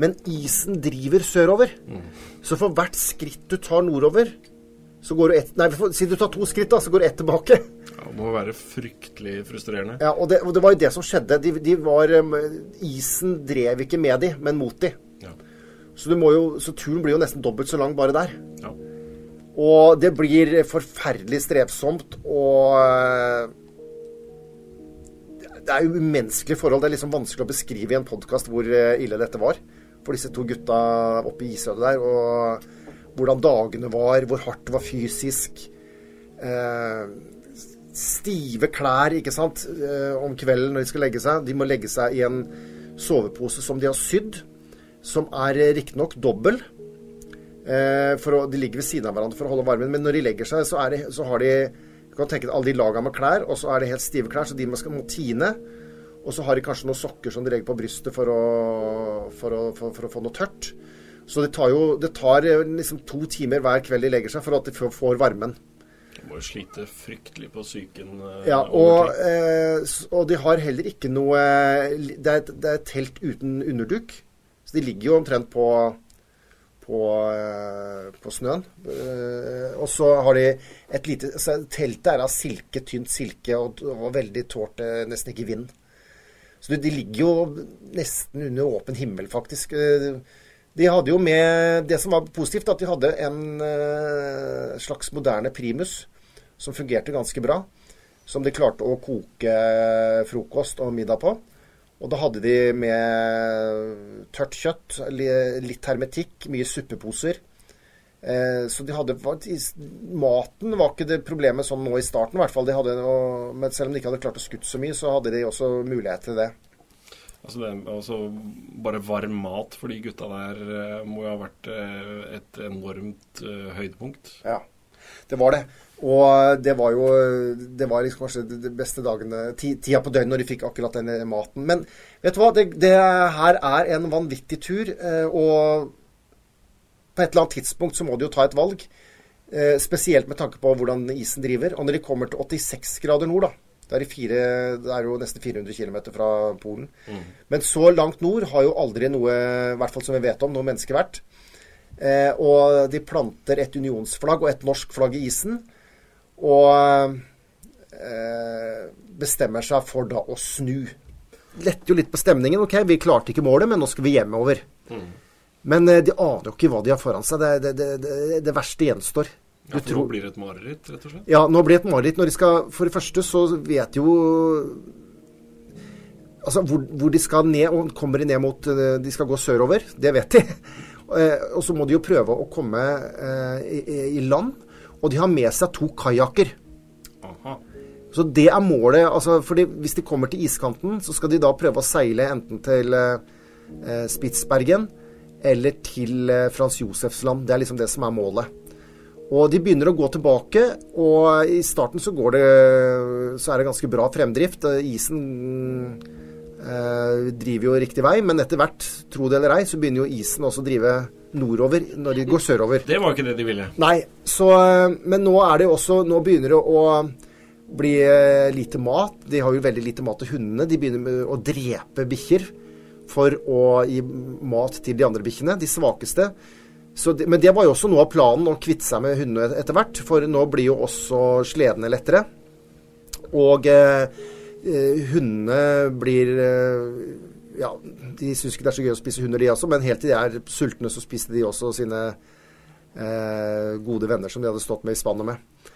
men isen driver sørover. Mm. Så for hvert skritt du tar nordover, så går du ett Nei, si du tar to skritt, da, så går du ett tilbake. Ja, Det må være fryktelig frustrerende. Ja, og det, og det var jo det som skjedde. De, de var, um, isen drev ikke med de, men mot de. Ja. Så, jo, så, turen blir jo nesten dobbelt så lang bare der. Ja. Og det blir forferdelig strevsomt og uh, Det er jo umenneskelige forhold. Det er liksom vanskelig å beskrive i en podkast hvor uh, ille dette var for disse to gutta oppe i isødet der. og hvordan dagene var, hvor hardt det var fysisk. Eh, stive klær ikke sant, eh, om kvelden når de skal legge seg. De må legge seg i en sovepose som de har sydd, som er eh, riktignok dobbel. Eh, å, de ligger ved siden av hverandre for å holde varmen, men når de legger seg, så, de, så har de du kan tenke deg alle de laga med klær, og så er det helt stive klær, så de må, må tine. Og så har de kanskje noen sokker som de legger på brystet for å, for å, for, for å få noe tørt. Så det tar jo det tar eh, liksom to timer hver kveld de legger seg for at de får varmen. De må jo slite fryktelig på psyken. Eh, ja, og, eh, og, de har heller ikke noe Det er, et, det er et telt uten underduk. Så de ligger jo omtrent på på, eh, på snøen. Eh, og så har de et lite så Teltet er av silke, tynt silke, og, og veldig tålt nesten ikke vind. Så de, ligger jo nesten under åpen himmel, faktisk. Eh, De hadde jo med Det som var positivt, at de hadde en eh, slags moderne primus som fungerte ganske bra. Som de klarte å koke frokost og middag på. Og da hadde de med tørt kjøtt, litt hermetikk, mye suppeposer. Eh, så de hadde Maten var ikke det problemet sånn nå i starten, i hvert fall. De hadde, men selv om de ikke hadde klart å skutt så mye, så hadde de også mulighet til det. Altså, det, altså Bare varm mat for de gutta der eh, må jo ha vært eh, et enormt høydepunkt. Ja, det var det. Og det var jo Det var liksom kanskje de beste dagene Tida på døgnet når de fikk akkurat den maten. Men vet du hva? Det, det her er en vanvittig tur. eh, Og på et eller annet tidspunkt så må de jo ta et valg. eh, Spesielt med tanke på hvordan isen driver. Og når de kommer til 86 grader nord, da det er, fire, det er jo nesten 400 km fra Polen. Men så langt nord har jo aldri noe, i hvert fall som vi vet om, noe menneske vært. Eh, og de planter et unionsflagg og et norsk flagg i isen. Og eh, bestemmer seg for da å snu. Letter jo litt på stemningen. Ok, vi klarte ikke målet, men nå skal vi hjemover. Men eh, de aner jo ikke hva de har foran seg. Det, det, det, det, verste gjenstår. Ja, for nå blir det et mareritt, rett og slett. Ja, nå blir det et mareritt. Når de skal For det første så vet jo Altså hvor, hvor de skal ned, og kommer de ned mot eh, De skal gå sørover, det vet de. Eh, Og så må de jo prøve å komme eh, i, i land. Og de har med seg to kajakker. Så det er målet. altså fordi Hvis de kommer til iskanten, så skal de da prøve å seile enten til eh, Spitsbergen eller til eh, Frans Josefs land. Det er liksom det som er målet. Og de begynner å gå tilbake, og i starten så går det Så er det ganske bra fremdrift. Eh, Isen eh, driver jo riktig vei, men etter hvert, tro det eller ei, så begynner jo isen også å drive nordover når de går sørover. Det var ikke det de ville. Nei, så eh, Men nå er det jo også Nå begynner det å bli eh, lite mat. De har jo veldig lite mat til hundene. De begynner å drepe bikkjer for å gi mat til de andre bikkjene, de svakeste. Så det, men det var jo også noe av planen, å kvitte seg med hundene etter hvert. For nå blir jo også sledene lettere. Og eh, hundene blir eh, Ja, de syns ikke det er så gøy å spise hunder, de også, men helt til de er sultne, så spiste de også sine eh, gode venner som de hadde stått med i spannet med.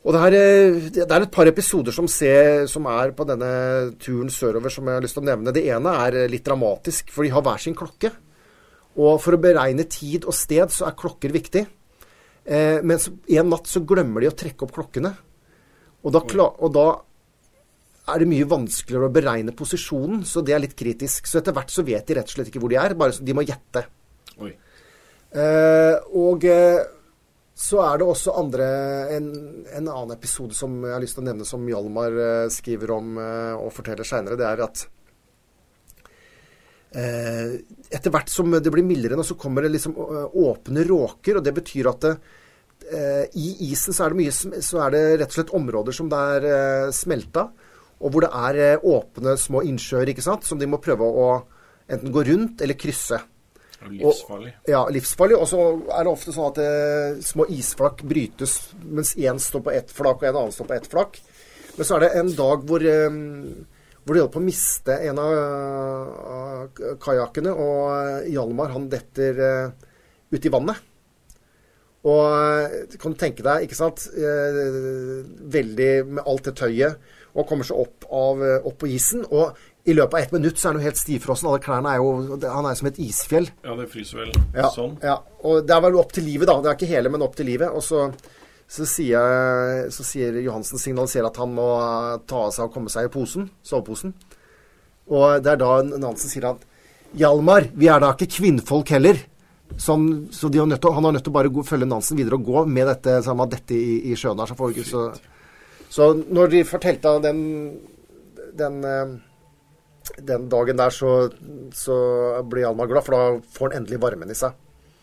Og det, her, eh, det er et par episoder som, ser, som er på denne turen sørover som jeg har lyst til å nevne. Det ene er litt dramatisk, for de har hver sin klokke. Og for å beregne tid og sted så er klokker viktig. Eh, men en natt så glemmer de å trekke opp klokkene. Og da, og da er det mye vanskeligere å beregne posisjonen, så det er litt kritisk. Så etter hvert så vet de rett og slett ikke hvor de er, bare de må gjette. Oi. Eh, og eh, så er det også andre en, en annen episode som jeg har lyst til å nevne, som Hjalmar eh, skriver om eh, og forteller seinere. Det er at eh, etter hvert som det blir mildere, nå, så kommer det liksom eh, åpne råker. og Det betyr at det, eh, i isen så er, det mye, så er det rett og slett områder som det er smelta, og hvor det er eh, åpne små innsjøer ikke sant, som de må prøve å enten gå rundt eller krysse. Og livsfarlig. Og. Ja, livsfarlig. Og så er det ofte sånn at eh, små isflak brytes mens én står på ett flak og en annen står på ett flak. Men så er det en dag hvor, eh, hvor de holder på å miste en av uh, kajakkene, og eh, Hjalmar han detter uh, ut i vannet. Og eh, kan du tenke deg, ikke sant eh, Veldig med alt det tøyet, og kommer seg opp, av, eh, opp på isen. Og i løpet av ett minutt så er han jo helt stivfrossen. Alle klærne er jo Han er som et isfjell. Ja, det fryser vel Ja, sånn. ja. Og det er vel opp til livet, da. Det er ikke hele, men opp til livet. Og så, så, sier, så sier Johansen signaliserer at han må ta av seg og komme seg i posen, soveposen. Og det er da Nansen sier at Hjalmar, vi er da ikke kvinnfolk heller. Som, så de har nødt til, han har nødt til å bare gå, følge Nansen videre og gå med dette, så han har dette i, i sjøen her. Så, får vi ikke- så, så når de fortalte den, den eh, den dagen der så, så blir Hjalmar glad, for da får han endelig varmen i seg.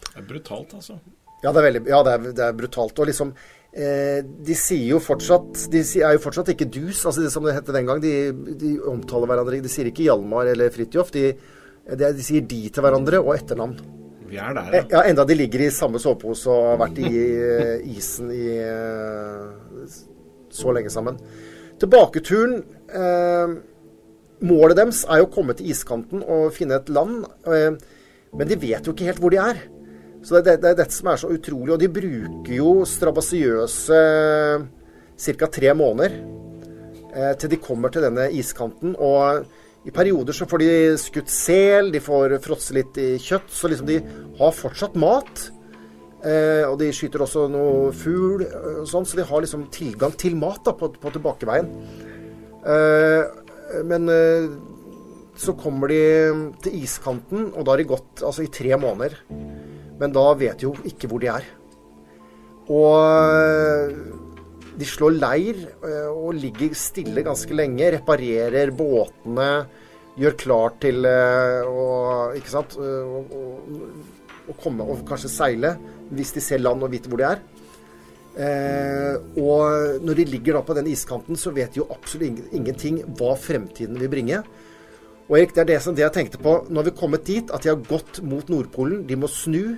Det er brutalt, altså. Ja, det er, veldig, ja, det er, det er brutalt. Og liksom eh, De sier jo fortsatt De er jo fortsatt ikke dus, altså det som det het den gang. De, de omtaler hverandre De sier ikke Hjalmar eller Fridtjof. De, de, de sier de til hverandre og etternavn. Vi er der, Eh, ja. Ja, Enda de ligger i samme sovepose og har vært i eh, isen i så lenge sammen. Tilbaketuren eh, Målet deres er jo å komme til iskanten og finne et land. Eh, Men de vet jo ikke helt hvor de er. Så det, det er dette som er så utrolig. Og de bruker jo strabasiøse ca. tre måneder eh, til de kommer til denne iskanten. Og i perioder så får de skutt sel, de får fråtse litt i kjøtt. Så liksom de har fortsatt mat. Eh, og de skyter også noe fugl og sånn, så de har liksom tilgang til mat da, på, på tilbakeveien. Eh, men eh, så kommer de til iskanten, og da har de gått altså, i tre måneder. Men da vet de jo ikke hvor de er. Og de slår leir og ligger stille ganske lenge. Reparerer båtene, gjør klart til å Ikke sant? Og, å, å komme og kanskje seile hvis de ser land og vet hvor de er. Eh, og når de ligger da på den iskanten, så vet de jo absolutt ingenting hva fremtiden vil bringe. Og Erik, det er det som det jeg tenkte på. Nå har vi kommet dit at de har gått mot Nordpolen. De må snu.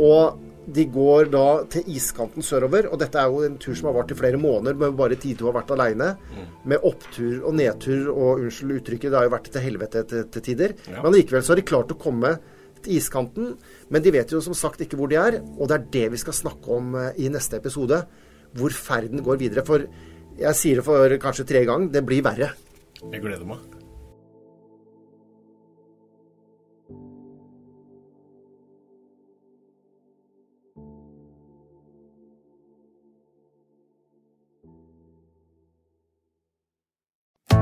Og de går da til iskanten sørover. Og dette er jo en tur som har vart i flere måneder, men bare Tito har vært aleine. Mm. Med opptur og nedtur og unnskyld uttrykket, det har jo vært til helvete til, til tider. Ja. Men likevel så har de klart å komme til iskanten. Men de vet jo som sagt ikke hvor de er, og det er det vi skal snakke om eh, i neste episode. Hvor ferden går videre. For jeg sier det for kanskje tre ganger, det blir verre. Jeg gleder meg.